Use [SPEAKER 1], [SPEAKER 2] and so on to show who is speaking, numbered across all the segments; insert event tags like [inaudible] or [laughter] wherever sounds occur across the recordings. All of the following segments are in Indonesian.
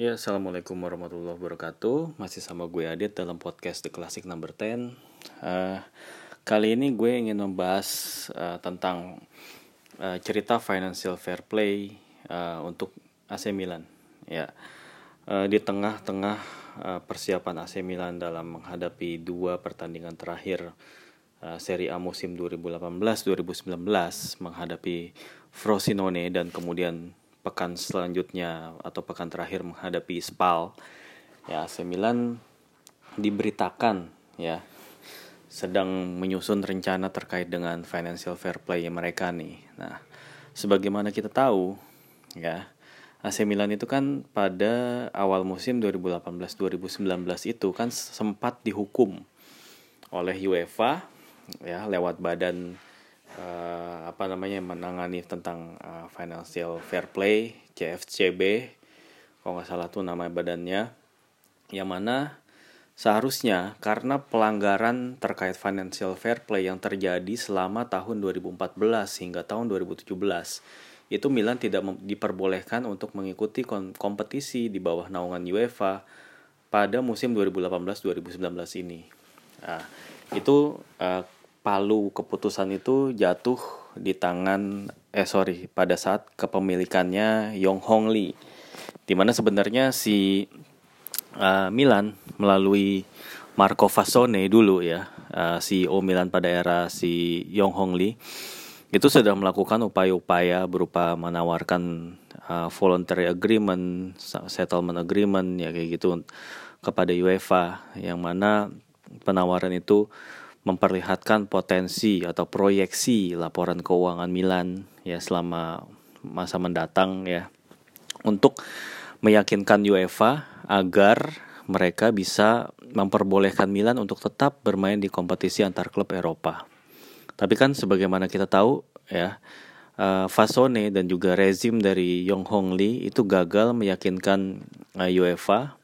[SPEAKER 1] Ya, Assalamualaikum warahmatullahi wabarakatuh. Masih sama gue Adit dalam podcast The Classic Number 10 uh, Kali ini gue ingin membahas uh, tentang uh, cerita financial fair play uh, untuk AC Milan. Ya, uh, di tengah-tengah uh, persiapan AC Milan dalam menghadapi dua pertandingan terakhir uh, Serie A musim 2018-2019 menghadapi Frosinone dan kemudian pekan selanjutnya atau pekan terakhir menghadapi Spal ya AC Milan diberitakan ya sedang menyusun rencana terkait dengan financial fair play mereka nih. Nah, sebagaimana kita tahu ya AC Milan itu kan pada awal musim 2018-2019 itu kan sempat dihukum oleh UEFA ya lewat badan uh, apa namanya menangani tentang uh, financial fair play CFCB kalau nggak salah tuh nama badannya yang mana seharusnya karena pelanggaran terkait financial fair play yang terjadi selama tahun 2014 hingga tahun 2017 itu Milan tidak diperbolehkan untuk mengikuti kompetisi di bawah naungan UEFA pada musim 2018-2019 ini. Nah, itu uh, palu keputusan itu jatuh di tangan eh sorry pada saat kepemilikannya Yong Hong Lee. Di mana sebenarnya si uh, Milan melalui Marco Fasone dulu ya uh, CEO Milan pada era si Yong Hong Lee itu sudah melakukan upaya-upaya berupa menawarkan uh, voluntary agreement, settlement agreement ya kayak gitu kepada UEFA yang mana penawaran itu memperlihatkan potensi atau proyeksi laporan keuangan Milan ya selama masa mendatang ya untuk meyakinkan UEFA agar mereka bisa memperbolehkan Milan untuk tetap bermain di kompetisi antar klub Eropa. Tapi kan sebagaimana kita tahu ya uh, Fasone dan juga rezim dari Yong Hong Lee itu gagal meyakinkan uh, UEFA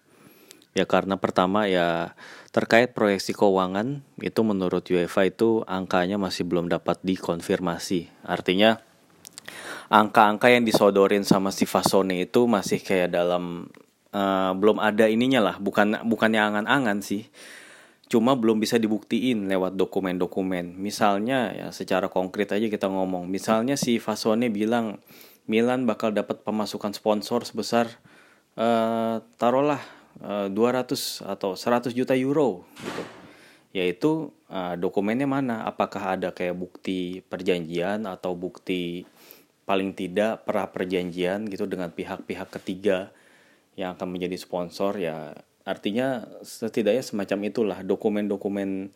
[SPEAKER 1] ya karena pertama ya Terkait proyeksi keuangan, itu menurut UEFA itu angkanya masih belum dapat dikonfirmasi. Artinya angka-angka yang disodorin sama si Fasone itu masih kayak dalam uh, belum ada ininya lah, bukan bukannya angan-angan sih. Cuma belum bisa dibuktiin lewat dokumen-dokumen. Misalnya ya secara konkret aja kita ngomong. Misalnya si Fasone bilang Milan bakal dapat pemasukan sponsor sebesar uh, taruhlah 200 eh, atau 100 juta euro gitu. Yaitu uh, dokumennya mana? Apakah ada kayak bukti perjanjian atau bukti paling tidak pra perjanjian gitu dengan pihak-pihak ketiga yang akan menjadi sponsor ya artinya setidaknya semacam itulah dokumen-dokumen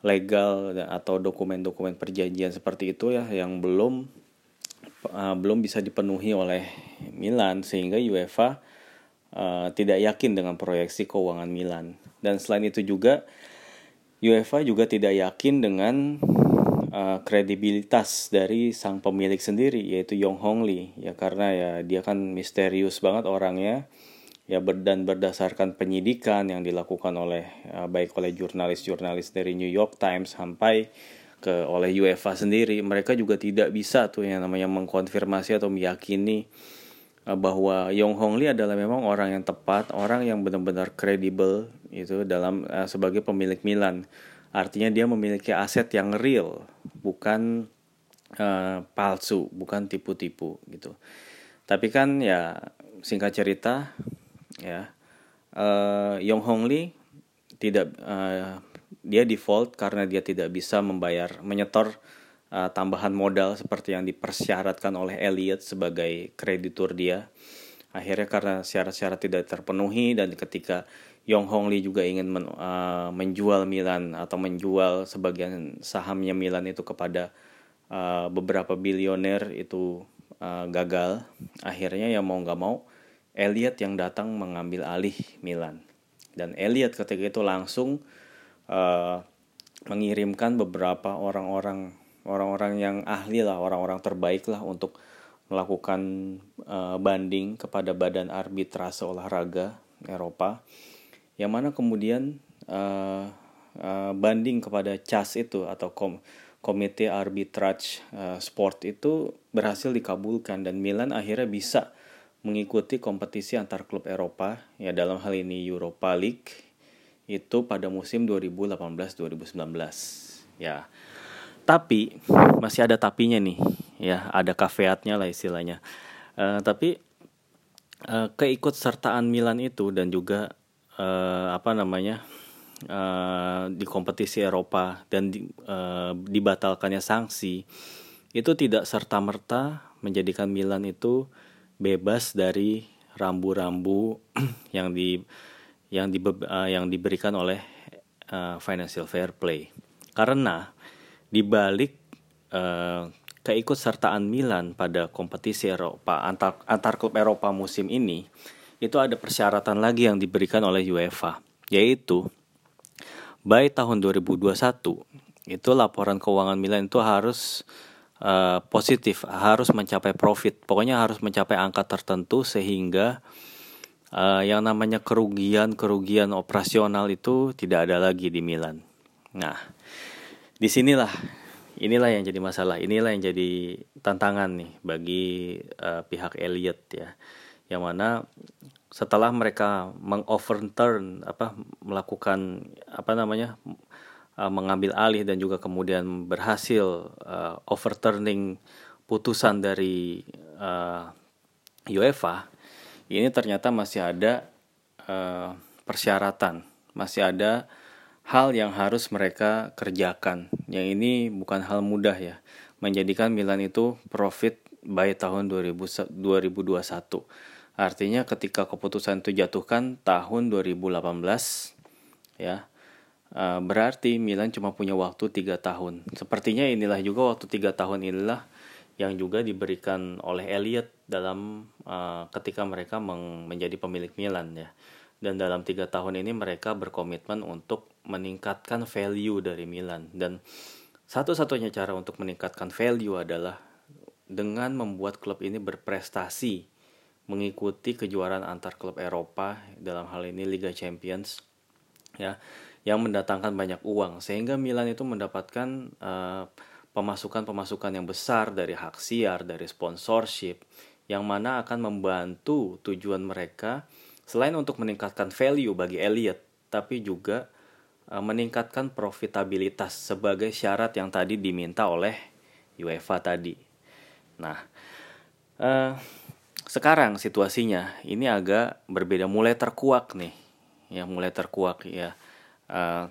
[SPEAKER 1] legal atau dokumen-dokumen perjanjian seperti itu ya yang belum uh, belum bisa dipenuhi oleh Milan sehingga UEFA uh, tidak yakin dengan proyeksi keuangan Milan. Dan selain itu juga UEFA juga tidak yakin dengan uh, kredibilitas dari sang pemilik sendiri yaitu Yong Hong Lee ya karena ya dia kan misterius banget orangnya ya ber dan berdasarkan penyidikan yang dilakukan oleh uh, baik oleh jurnalis-jurnalis dari New York Times sampai ke oleh UEFA sendiri mereka juga tidak bisa tuh yang namanya mengkonfirmasi atau meyakini Eh, bahwa Yong Hong Lee adalah memang orang yang tepat, orang yang benar-benar kredibel itu dalam uh, sebagai pemilik Milan. Artinya dia memiliki aset yang real, bukan uh, palsu, bukan tipu-tipu gitu. Tapi kan ya singkat cerita ya uh, Yong Hong Lee tidak uh, dia default karena dia tidak bisa membayar menyetor uh, tambahan modal seperti yang dipersyaratkan oleh Elliot sebagai kreditur dia. Akhirnya karena syarat-syarat tidak terpenuhi dan ketika Yong Hong Lee juga ingin men, uh, menjual Milan atau menjual sebagian sahamnya Milan itu kepada uh, beberapa bilioner itu uh, gagal. Akhirnya ya mau nggak mau Elliot yang datang mengambil alih Milan dan Elliot ketika itu langsung uh, mengirimkan beberapa orang-orang orang-orang yang ahli lah, orang-orang terbaik lah untuk melakukan uh, banding kepada Badan Arbitrase Olahraga Eropa, yang mana kemudian uh, uh, banding kepada CAS itu atau kom Komite Arbitrage uh, Sport itu berhasil dikabulkan dan Milan akhirnya bisa mengikuti kompetisi antar klub Eropa. Ya dalam hal ini Europa League itu pada musim 2018-2019 ya tapi masih ada tapinya nih. Ya ada kafeatnya lah istilahnya. Uh, tapi uh, keikutsertaan Milan itu dan juga uh, apa namanya uh, di kompetisi Eropa dan di, uh, dibatalkannya sanksi itu tidak serta merta menjadikan Milan itu bebas dari rambu-rambu [clears throat] yang di yang di uh, yang diberikan oleh uh, financial fair play. Karena di balik uh, keikutsertaan Milan pada kompetisi Eropa antar antar klub Eropa musim ini itu ada persyaratan lagi yang diberikan oleh UEFA yaitu by tahun 2021 itu laporan keuangan Milan itu harus uh, positif harus mencapai profit pokoknya harus mencapai angka tertentu sehingga uh, yang namanya kerugian kerugian operasional itu tidak ada lagi di Milan. Nah di sinilah inilah yang jadi masalah inilah yang jadi tantangan nih bagi uh, pihak Elliot ya. Yang mana setelah mereka mengoverturn apa melakukan apa namanya uh, mengambil alih dan juga kemudian berhasil uh, overturning putusan dari uh, UEFA ini ternyata masih ada uh, persyaratan masih ada hal yang harus mereka kerjakan. Yang ini bukan hal mudah ya. Menjadikan Milan itu profit by tahun 2000, 2021. Artinya ketika keputusan itu jatuhkan tahun 2018 ya. Uh, berarti Milan cuma punya waktu tiga tahun. Sepertinya inilah juga waktu tiga tahun inilah yang juga diberikan oleh Elliot dalam uh, ketika mereka menjadi pemilik Milan ya dan dalam tiga tahun ini mereka berkomitmen untuk meningkatkan value dari Milan. Dan satu-satunya cara untuk meningkatkan value adalah dengan membuat klub ini berprestasi mengikuti kejuaraan antar klub Eropa dalam hal ini Liga Champions ya yang mendatangkan banyak uang. Sehingga Milan itu mendapatkan uh, pemasukan-pemasukan yang besar dari hak siar dari sponsorship yang mana akan membantu tujuan mereka Selain untuk meningkatkan value bagi Elliot, tapi juga meningkatkan profitabilitas sebagai syarat yang tadi diminta oleh UEFA tadi. Nah, uh, sekarang situasinya ini agak berbeda, mulai terkuak nih, ya mulai terkuak ya. Uh,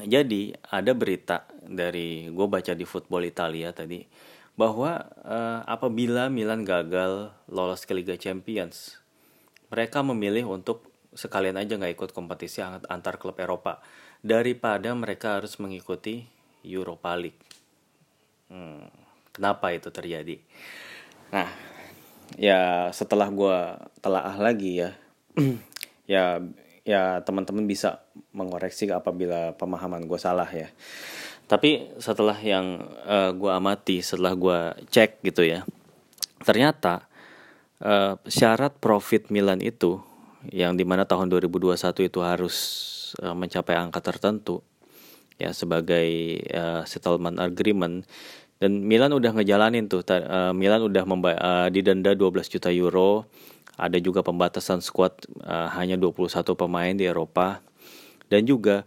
[SPEAKER 1] jadi ada berita dari gue baca di Football Italia tadi bahwa uh, apabila Milan gagal lolos ke Liga Champions mereka memilih untuk sekalian aja nggak ikut kompetisi antar klub Eropa daripada mereka harus mengikuti Europa League. Hmm, kenapa itu terjadi? Nah, ya setelah gue telaah lagi ya, [clears throat] ya ya teman-teman bisa mengoreksi apabila pemahaman gue salah ya. Tapi setelah yang uh, eh, gue amati, setelah gue cek gitu ya, ternyata uh, syarat profit Milan itu yang di mana tahun 2021 itu harus uh, mencapai angka tertentu ya sebagai uh, settlement agreement. Dan Milan udah ngejalanin tuh uh, Milan udah uh, didenda 12 juta euro. Ada juga pembatasan squad uh, hanya 21 pemain di Eropa. Dan juga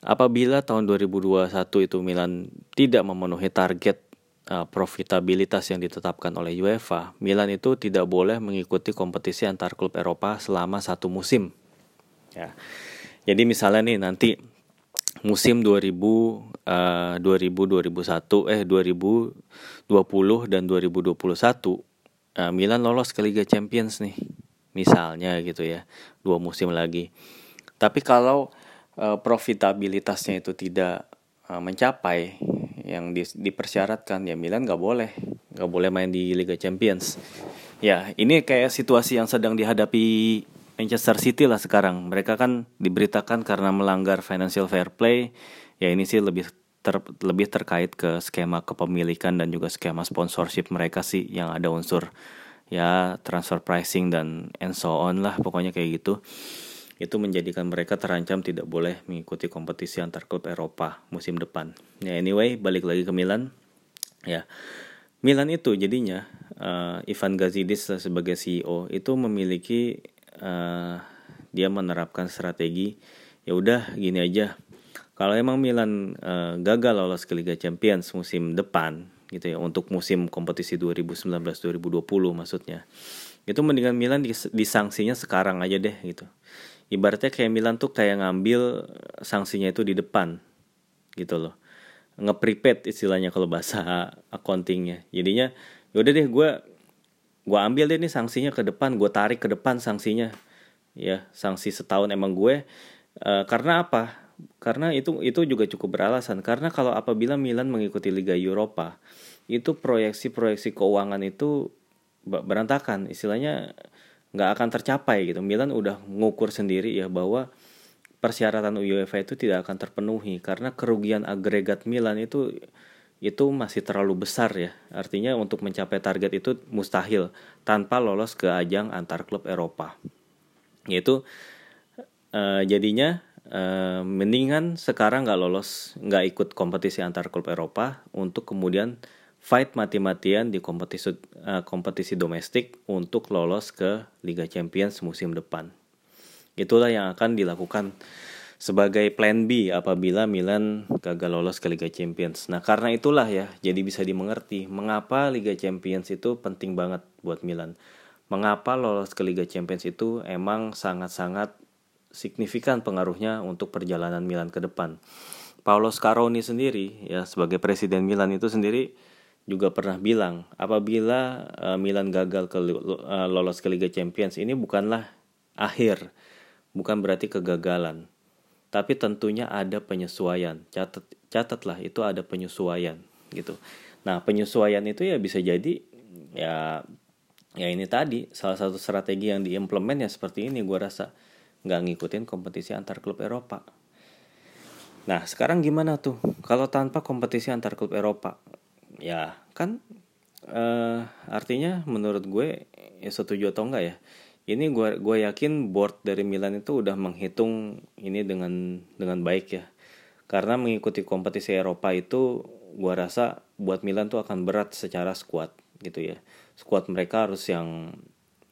[SPEAKER 1] apabila tahun 2021 itu Milan tidak memenuhi target uh, profitabilitas yang ditetapkan oleh UEFA, Milan itu tidak boleh mengikuti kompetisi antar klub Eropa selama satu musim. Ya. Jadi misalnya nih nanti musim 2000 uh, 2000 2001 eh 2020 dan 2021 uh, Milan lolos ke Liga Champions nih. Misalnya gitu ya. Dua musim lagi. Tapi kalau uh, profitabilitasnya itu tidak uh, mencapai yang di, dipersyaratkan. Ya Milan nggak boleh nggak boleh main di Liga Champions. Ya ini kayak situasi yang sedang dihadapi Manchester City lah sekarang. Mereka kan diberitakan karena melanggar financial fair play. Ya ini sih lebih ter, lebih terkait ke skema kepemilikan dan juga skema sponsorship mereka sih yang ada unsur ya transfer pricing dan and so on lah pokoknya kayak gitu itu menjadikan mereka terancam tidak boleh mengikuti kompetisi antar klub Eropa musim depan. Ya anyway, balik lagi ke Milan. Ya. Milan itu jadinya uh, Ivan Gazidis sebagai CEO itu memiliki uh, dia menerapkan strategi ya udah gini aja kalau emang Milan uh, gagal lolos ke Liga Champions musim depan gitu ya untuk musim kompetisi 2019-2020 maksudnya itu mendingan Milan disangsinya sekarang aja deh gitu ibaratnya kayak Milan tuh kayak ngambil sanksinya itu di depan gitu loh. Ngeprepet istilahnya kalau bahasa [laughs] accountingnya. Jadinya yaudah deh gue gue ambil deh nih sanksinya ke depan gue tarik ke depan sanksinya. Ya sanksi setahun emang gue. Uh, karena apa? Karena itu itu juga cukup beralasan. Karena kalau apabila Milan mengikuti Liga Eropa itu proyeksi-proyeksi keuangan itu berantakan. Istilahnya nggak akan tercapai gitu. Milan udah ngukur sendiri ya bahwa persyaratan UEFA itu tidak akan terpenuhi karena kerugian agregat Milan itu itu masih terlalu besar ya. Artinya untuk mencapai target itu mustahil tanpa lolos ke ajang antar klub Eropa. Yaitu uh, jadinya uh, mendingan sekarang nggak lolos nggak ikut kompetisi antar klub Eropa untuk kemudian fight mati-matian di kompetisi uh, kompetisi domestik untuk lolos ke Liga Champions musim depan. Itulah yang akan dilakukan sebagai plan B apabila Milan gagal lolos ke Liga Champions. Nah, karena itulah ya, jadi bisa dimengerti mengapa Liga Champions itu penting banget buat Milan. Mengapa lolos ke Liga Champions itu emang sangat-sangat signifikan pengaruhnya untuk perjalanan Milan ke depan. Paolo Scaroni sendiri ya sebagai presiden Milan itu sendiri juga pernah bilang apabila uh, Milan gagal ke uh, lolos ke Liga Champions ini bukanlah akhir, bukan berarti kegagalan. Tapi tentunya ada penyesuaian. Catat catatlah itu ada penyesuaian gitu. Nah, penyesuaian itu ya bisa jadi ya ya ini tadi salah satu strategi yang diimplement ya seperti ini gue rasa nggak ngikutin kompetisi antar klub Eropa. Nah sekarang gimana tuh kalau tanpa kompetisi antar klub Eropa ya kan uh, artinya menurut gue ya setuju atau enggak ya ini gue gue yakin board dari Milan itu udah menghitung ini dengan dengan baik ya. Karena mengikuti kompetisi Eropa itu gue rasa buat Milan tuh akan berat secara squad gitu ya. Squad mereka harus yang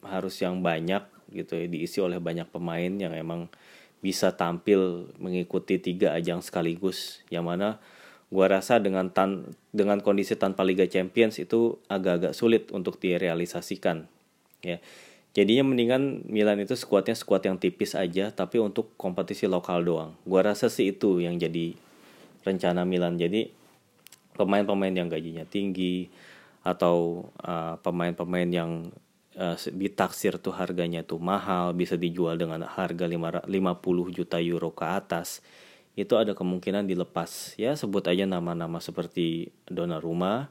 [SPEAKER 1] harus yang banyak gitu ya diisi oleh banyak pemain yang emang bisa tampil mengikuti tiga ajang sekaligus. Yang mana gua rasa dengan tan dengan kondisi tanpa Liga Champions itu agak-agak sulit untuk direalisasikan ya. Jadinya mendingan Milan itu skuadnya skuad yang tipis aja tapi untuk kompetisi lokal doang. Gua rasa sih itu yang jadi rencana Milan. Jadi pemain-pemain yang gajinya tinggi atau uh, pemain-pemain uh, yang uh, ditaksir tuh harganya tuh mahal bisa dijual dengan harga 50 juta euro ke atas itu ada kemungkinan dilepas. Ya sebut aja nama-nama seperti Donnarumma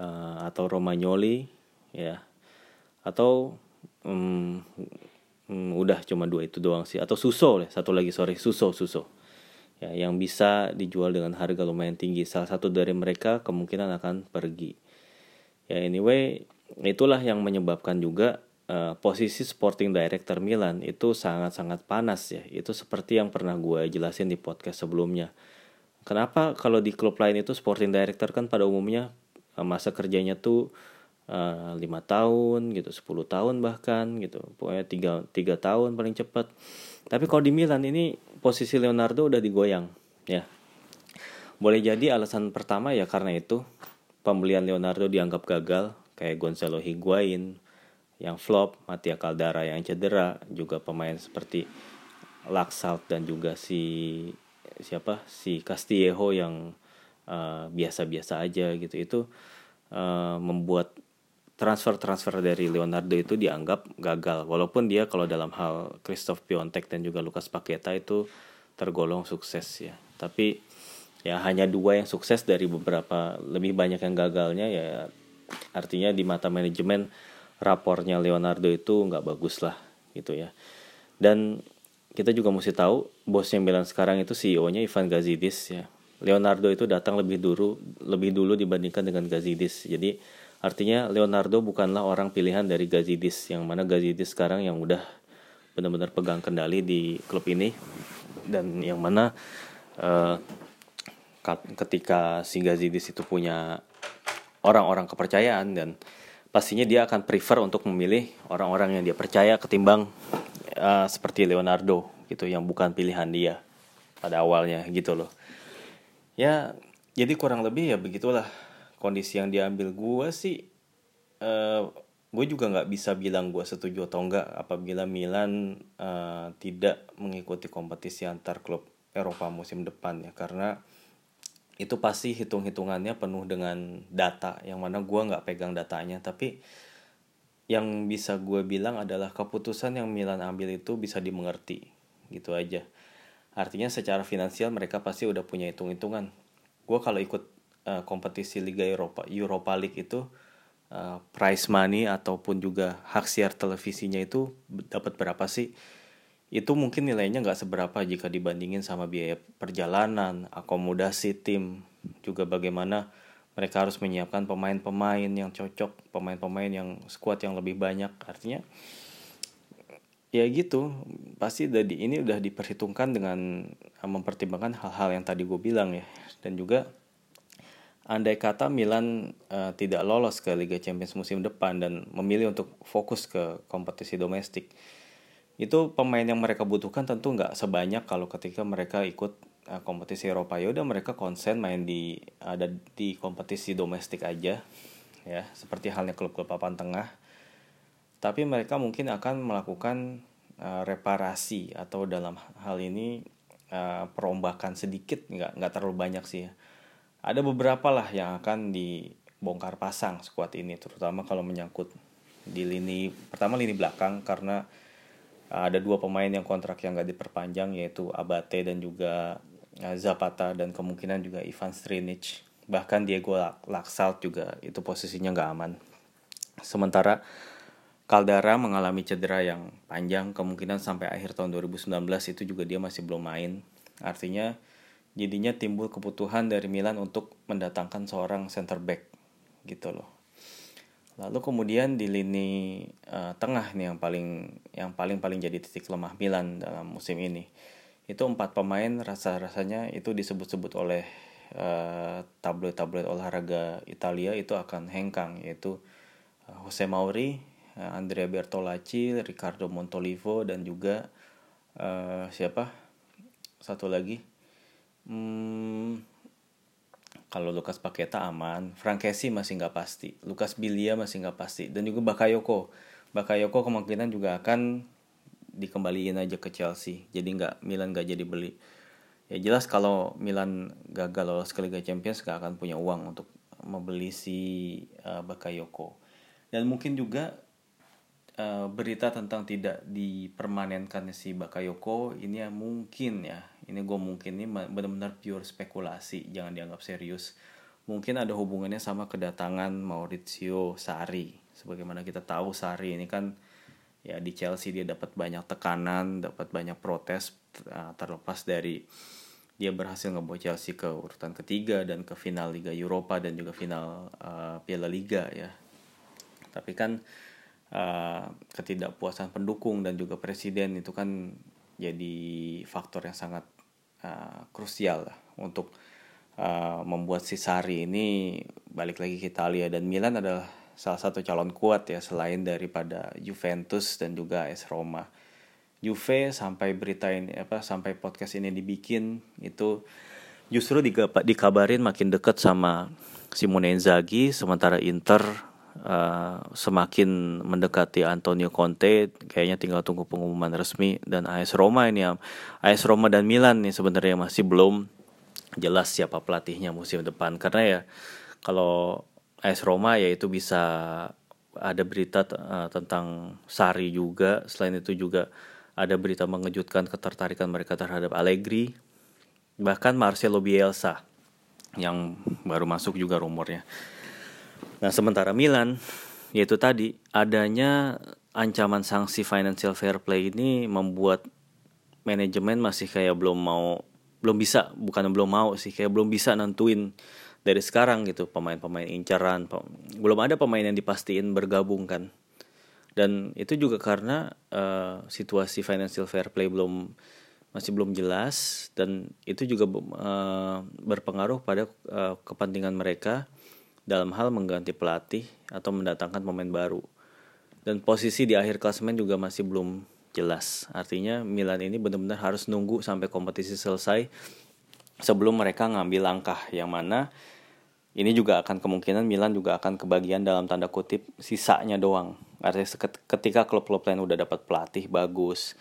[SPEAKER 1] uh, atau Romagnoli ya. Atau um, um, udah cuma dua itu doang sih. Atau Suso satu lagi sorry. Suso Suso. Ya yang bisa dijual dengan harga lumayan tinggi. Salah satu dari mereka kemungkinan akan pergi. Ya anyway itulah yang menyebabkan juga uh, posisi Sporting Director Milan itu sangat-sangat panas ya. Itu seperti yang pernah gue jelasin di podcast sebelumnya. Kenapa kalau di klub lain itu Sporting Director kan pada umumnya uh, masa kerjanya tuh eh, lima uh, tahun gitu, 10 tahun bahkan gitu, pokoknya tiga tiga tahun paling cepat. Tapi kalau di Milan ini posisi Leonardo udah digoyang ya. Boleh jadi alasan pertama ya karena itu pembelian Leonardo dianggap gagal kayak Gonzalo Higuain, yang flop, Matia Caldara yang cedera, juga pemain seperti Laksalt dan juga si siapa? Si Castillejo yang uh, biasa-biasa aja gitu. Itu uh, membuat transfer-transfer dari Leonardo itu dianggap gagal. Walaupun dia kalau dalam hal Christoph Piontek dan juga Lucas Paqueta itu tergolong sukses ya. Tapi ya hanya dua yang sukses dari beberapa lebih banyak yang gagalnya ya artinya di mata manajemen rapornya Leonardo itu nggak bagus lah gitu ya. Dan kita juga mesti tahu bos yang bilang sekarang itu CEO-nya Ivan Gazidis ya. Leonardo itu datang lebih dulu lebih dulu dibandingkan dengan Gazidis. Jadi artinya Leonardo bukanlah orang pilihan dari Gazidis yang mana Gazidis sekarang yang udah benar-benar pegang kendali di klub ini dan yang mana uh, ketika si Gazidis itu punya orang-orang kepercayaan dan pastinya dia akan prefer untuk memilih orang-orang yang dia percaya ketimbang uh, seperti Leonardo gitu yang bukan pilihan dia pada awalnya gitu loh. Ya jadi kurang lebih ya begitulah kondisi yang diambil. Gue sih uh, gue juga nggak bisa bilang gue setuju atau enggak apabila Milan uh, tidak mengikuti kompetisi antar klub Eropa musim depan ya. Karena itu pasti hitung-hitungannya penuh dengan data yang mana gue nggak pegang datanya. Tapi yang bisa gue bilang adalah keputusan yang Milan ambil itu bisa dimengerti gitu aja. Artinya secara finansial mereka pasti udah punya hitung-hitungan. Gue kalau ikut uh, kompetisi Liga Eropa Europa League itu uh, prize money ataupun juga hak siar televisinya itu dapat berapa sih itu mungkin nilainya nggak seberapa jika dibandingin sama biaya perjalanan, akomodasi tim, juga bagaimana mereka harus menyiapkan pemain-pemain yang cocok, pemain-pemain yang skuad yang lebih banyak. Artinya ya gitu, pasti dari ini udah diperhitungkan dengan mempertimbangkan hal-hal yang tadi gue bilang ya. Dan juga andai kata Milan uh, tidak lolos ke Liga Champions musim depan dan memilih untuk fokus ke kompetisi domestik itu pemain yang mereka butuhkan tentu nggak sebanyak kalau ketika mereka ikut uh, kompetisi Eropa. Ya udah mereka konsen main di ada di kompetisi domestik aja ya. Seperti halnya klub-klub papan tengah. Tapi mereka mungkin akan melakukan uh, reparasi atau dalam hal ini uh, perombakan sedikit. Nggak nggak terlalu banyak sih ya. ada beberapa lah yang akan dibongkar pasang skuad ini terutama kalau menyangkut di lini pertama lini belakang karena ada dua pemain yang kontrak yang gak diperpanjang yaitu Abate dan juga uh, Zapata dan kemungkinan juga Ivan Strinic bahkan Diego Laxalt juga itu posisinya gak aman. Sementara Caldara mengalami cedera yang panjang kemungkinan sampai akhir tahun 2019 itu juga dia masih belum main. Artinya jadinya timbul kebutuhan dari Milan untuk mendatangkan seorang center back gitu loh Lalu kemudian di lini uh, tengah nih yang paling yang paling paling jadi titik lemah Milan dalam musim ini. Itu empat pemain rasa-rasanya itu disebut-sebut oleh uh, tabloid-tabloid olahraga Italia itu akan hengkang yaitu uh, Jose Mauri, uh, Andrea Bertolacci, Riccardo Montolivo dan juga uh, siapa? Satu lagi. Hmm, kalau Lukas Paketa aman, Frankesi masih nggak pasti, Lukas Bilia masih nggak pasti, dan juga Bakayoko. Bakayoko kemungkinan juga akan dikembaliin aja ke Chelsea, jadi nggak Milan nggak jadi beli. Ya jelas kalau Milan gagal lolos ke Liga Champions nggak akan punya uang untuk membeli si uh, Bakayoko. Dan mungkin juga uh, berita tentang tidak dipermanenkan si Bakayoko ini ya mungkin ya ini gue mungkin ini benar-benar pure spekulasi jangan dianggap serius. Mungkin ada hubungannya sama kedatangan Maurizio Sarri. Sebagaimana kita tahu Sarri ini kan ya di Chelsea dia dapat banyak tekanan dapat banyak protes uh, terlepas dari dia berhasil ngebawa Chelsea ke urutan ketiga dan ke final Liga Eropa dan juga final uh, Piala Liga ya. Tapi kan uh, ketidakpuasan pendukung dan juga presiden itu kan jadi faktor yang sangat uh, krusial lah untuk uh, membuat si Sari ini balik lagi ke Italia dan Milan adalah salah satu calon kuat ya selain daripada Juventus dan juga AS Roma. Juve sampai berita ini apa sampai podcast ini dibikin itu justru dikabarin makin dekat sama Simone Inzaghi sementara Inter uh, semakin mendekati Antonio Conte kayaknya tinggal tunggu pengumuman resmi dan AS Roma ini ya. AS Roma dan Milan nih sebenarnya masih belum jelas siapa pelatihnya musim depan. Karena ya kalau AS Roma ya itu bisa ada berita uh, tentang Sari juga. Selain itu juga ada berita mengejutkan ketertarikan mereka terhadap Allegri. Bahkan Marcelo Bielsa yang baru masuk juga rumornya Nah, sementara Milan yaitu tadi adanya ancaman sanksi financial fair play ini membuat manajemen masih kayak belum mau belum bisa bukan belum mau sih kayak belum bisa nentuin dari sekarang gitu pemain-pemain incaran belum ada pemain yang dipastiin bergabung kan. Dan itu juga karena uh, situasi financial fair play belum masih belum jelas dan itu juga uh, berpengaruh pada uh, kepentingan mereka dalam hal mengganti pelatih atau mendatangkan pemain baru. Dan posisi di akhir klasemen juga masih belum jelas. Artinya Milan ini benar-benar harus nunggu sampai kompetisi selesai sebelum mereka ngambil langkah yang mana ini juga akan kemungkinan Milan juga akan kebagian dalam tanda kutip sisanya doang. Artinya ketika klub-klub lain udah dapat pelatih bagus,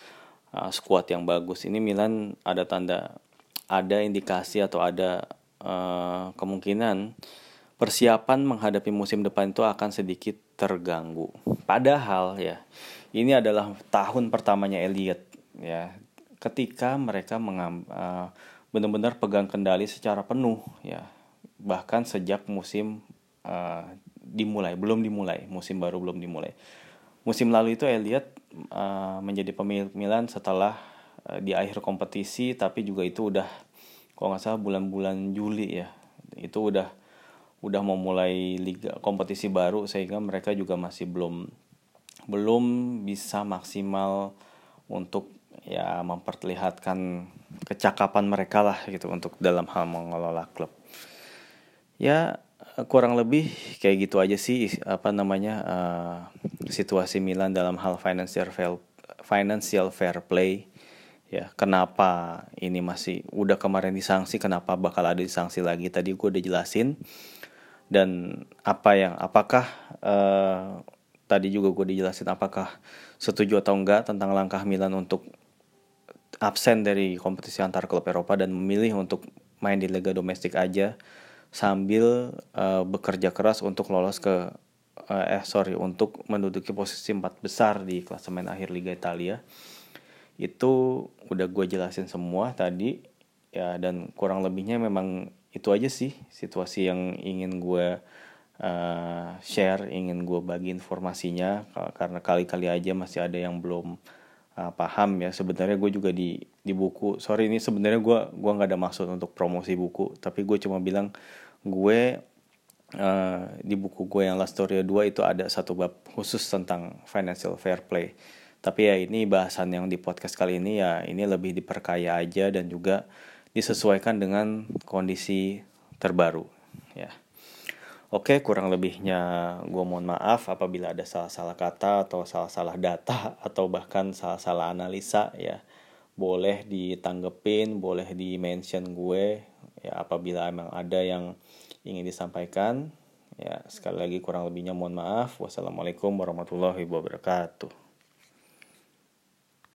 [SPEAKER 1] uh, skuad yang bagus, ini Milan ada tanda ada indikasi atau ada uh, kemungkinan persiapan menghadapi musim depan itu akan sedikit terganggu. Padahal ya, ini adalah tahun pertamanya Elliot ya. Ketika mereka uh, benar-benar pegang kendali secara penuh ya. Bahkan sejak musim uh, dimulai, belum dimulai, musim baru belum dimulai. Musim lalu itu Elliot uh, menjadi pemilik Milan setelah uh, di akhir kompetisi tapi juga itu udah kalau nggak salah bulan-bulan Juli ya. Itu udah udah mau mulai liga kompetisi baru sehingga mereka juga masih belum belum bisa maksimal untuk ya memperlihatkan kecakapan mereka lah gitu untuk dalam hal mengelola klub. Ya kurang lebih kayak gitu aja sih apa namanya uh, situasi Milan dalam hal financial fair financial fair play. Ya kenapa ini masih udah kemarin disanksi kenapa bakal ada disanksi lagi? Tadi gue udah jelasin dan apa yang apakah uh, tadi juga gue dijelasin apakah setuju atau enggak tentang langkah Milan untuk absen dari kompetisi antar klub Eropa dan memilih untuk main di liga domestik aja sambil uh, bekerja keras untuk lolos ke uh, eh sorry untuk menduduki posisi empat besar di klasemen akhir Liga Italia. Itu udah gue jelasin semua tadi. Ya dan kurang lebihnya memang itu aja sih situasi yang ingin gue uh, share ingin gue bagi informasinya. Karena kali-kali aja masih ada yang belum uh, paham ya. Sebenarnya gue juga di di buku. Sorry ini sebenarnya gue gua nggak ada maksud untuk promosi buku. Tapi gue cuma bilang gue uh, di buku gue yang Last Story 2 itu ada satu bab khusus tentang financial fair play. Tapi ya ini bahasan yang di podcast kali ini ya ini lebih diperkaya aja dan juga disesuaikan dengan kondisi terbaru ya. Oke kurang lebihnya gue mohon maaf apabila ada salah-salah kata atau salah-salah data atau bahkan salah-salah analisa ya. Boleh ditanggepin boleh di mention gue ya apabila emang ada yang ingin disampaikan ya. Sekali lagi kurang lebihnya mohon maaf. Wassalamualaikum warahmatullahi wabarakatuh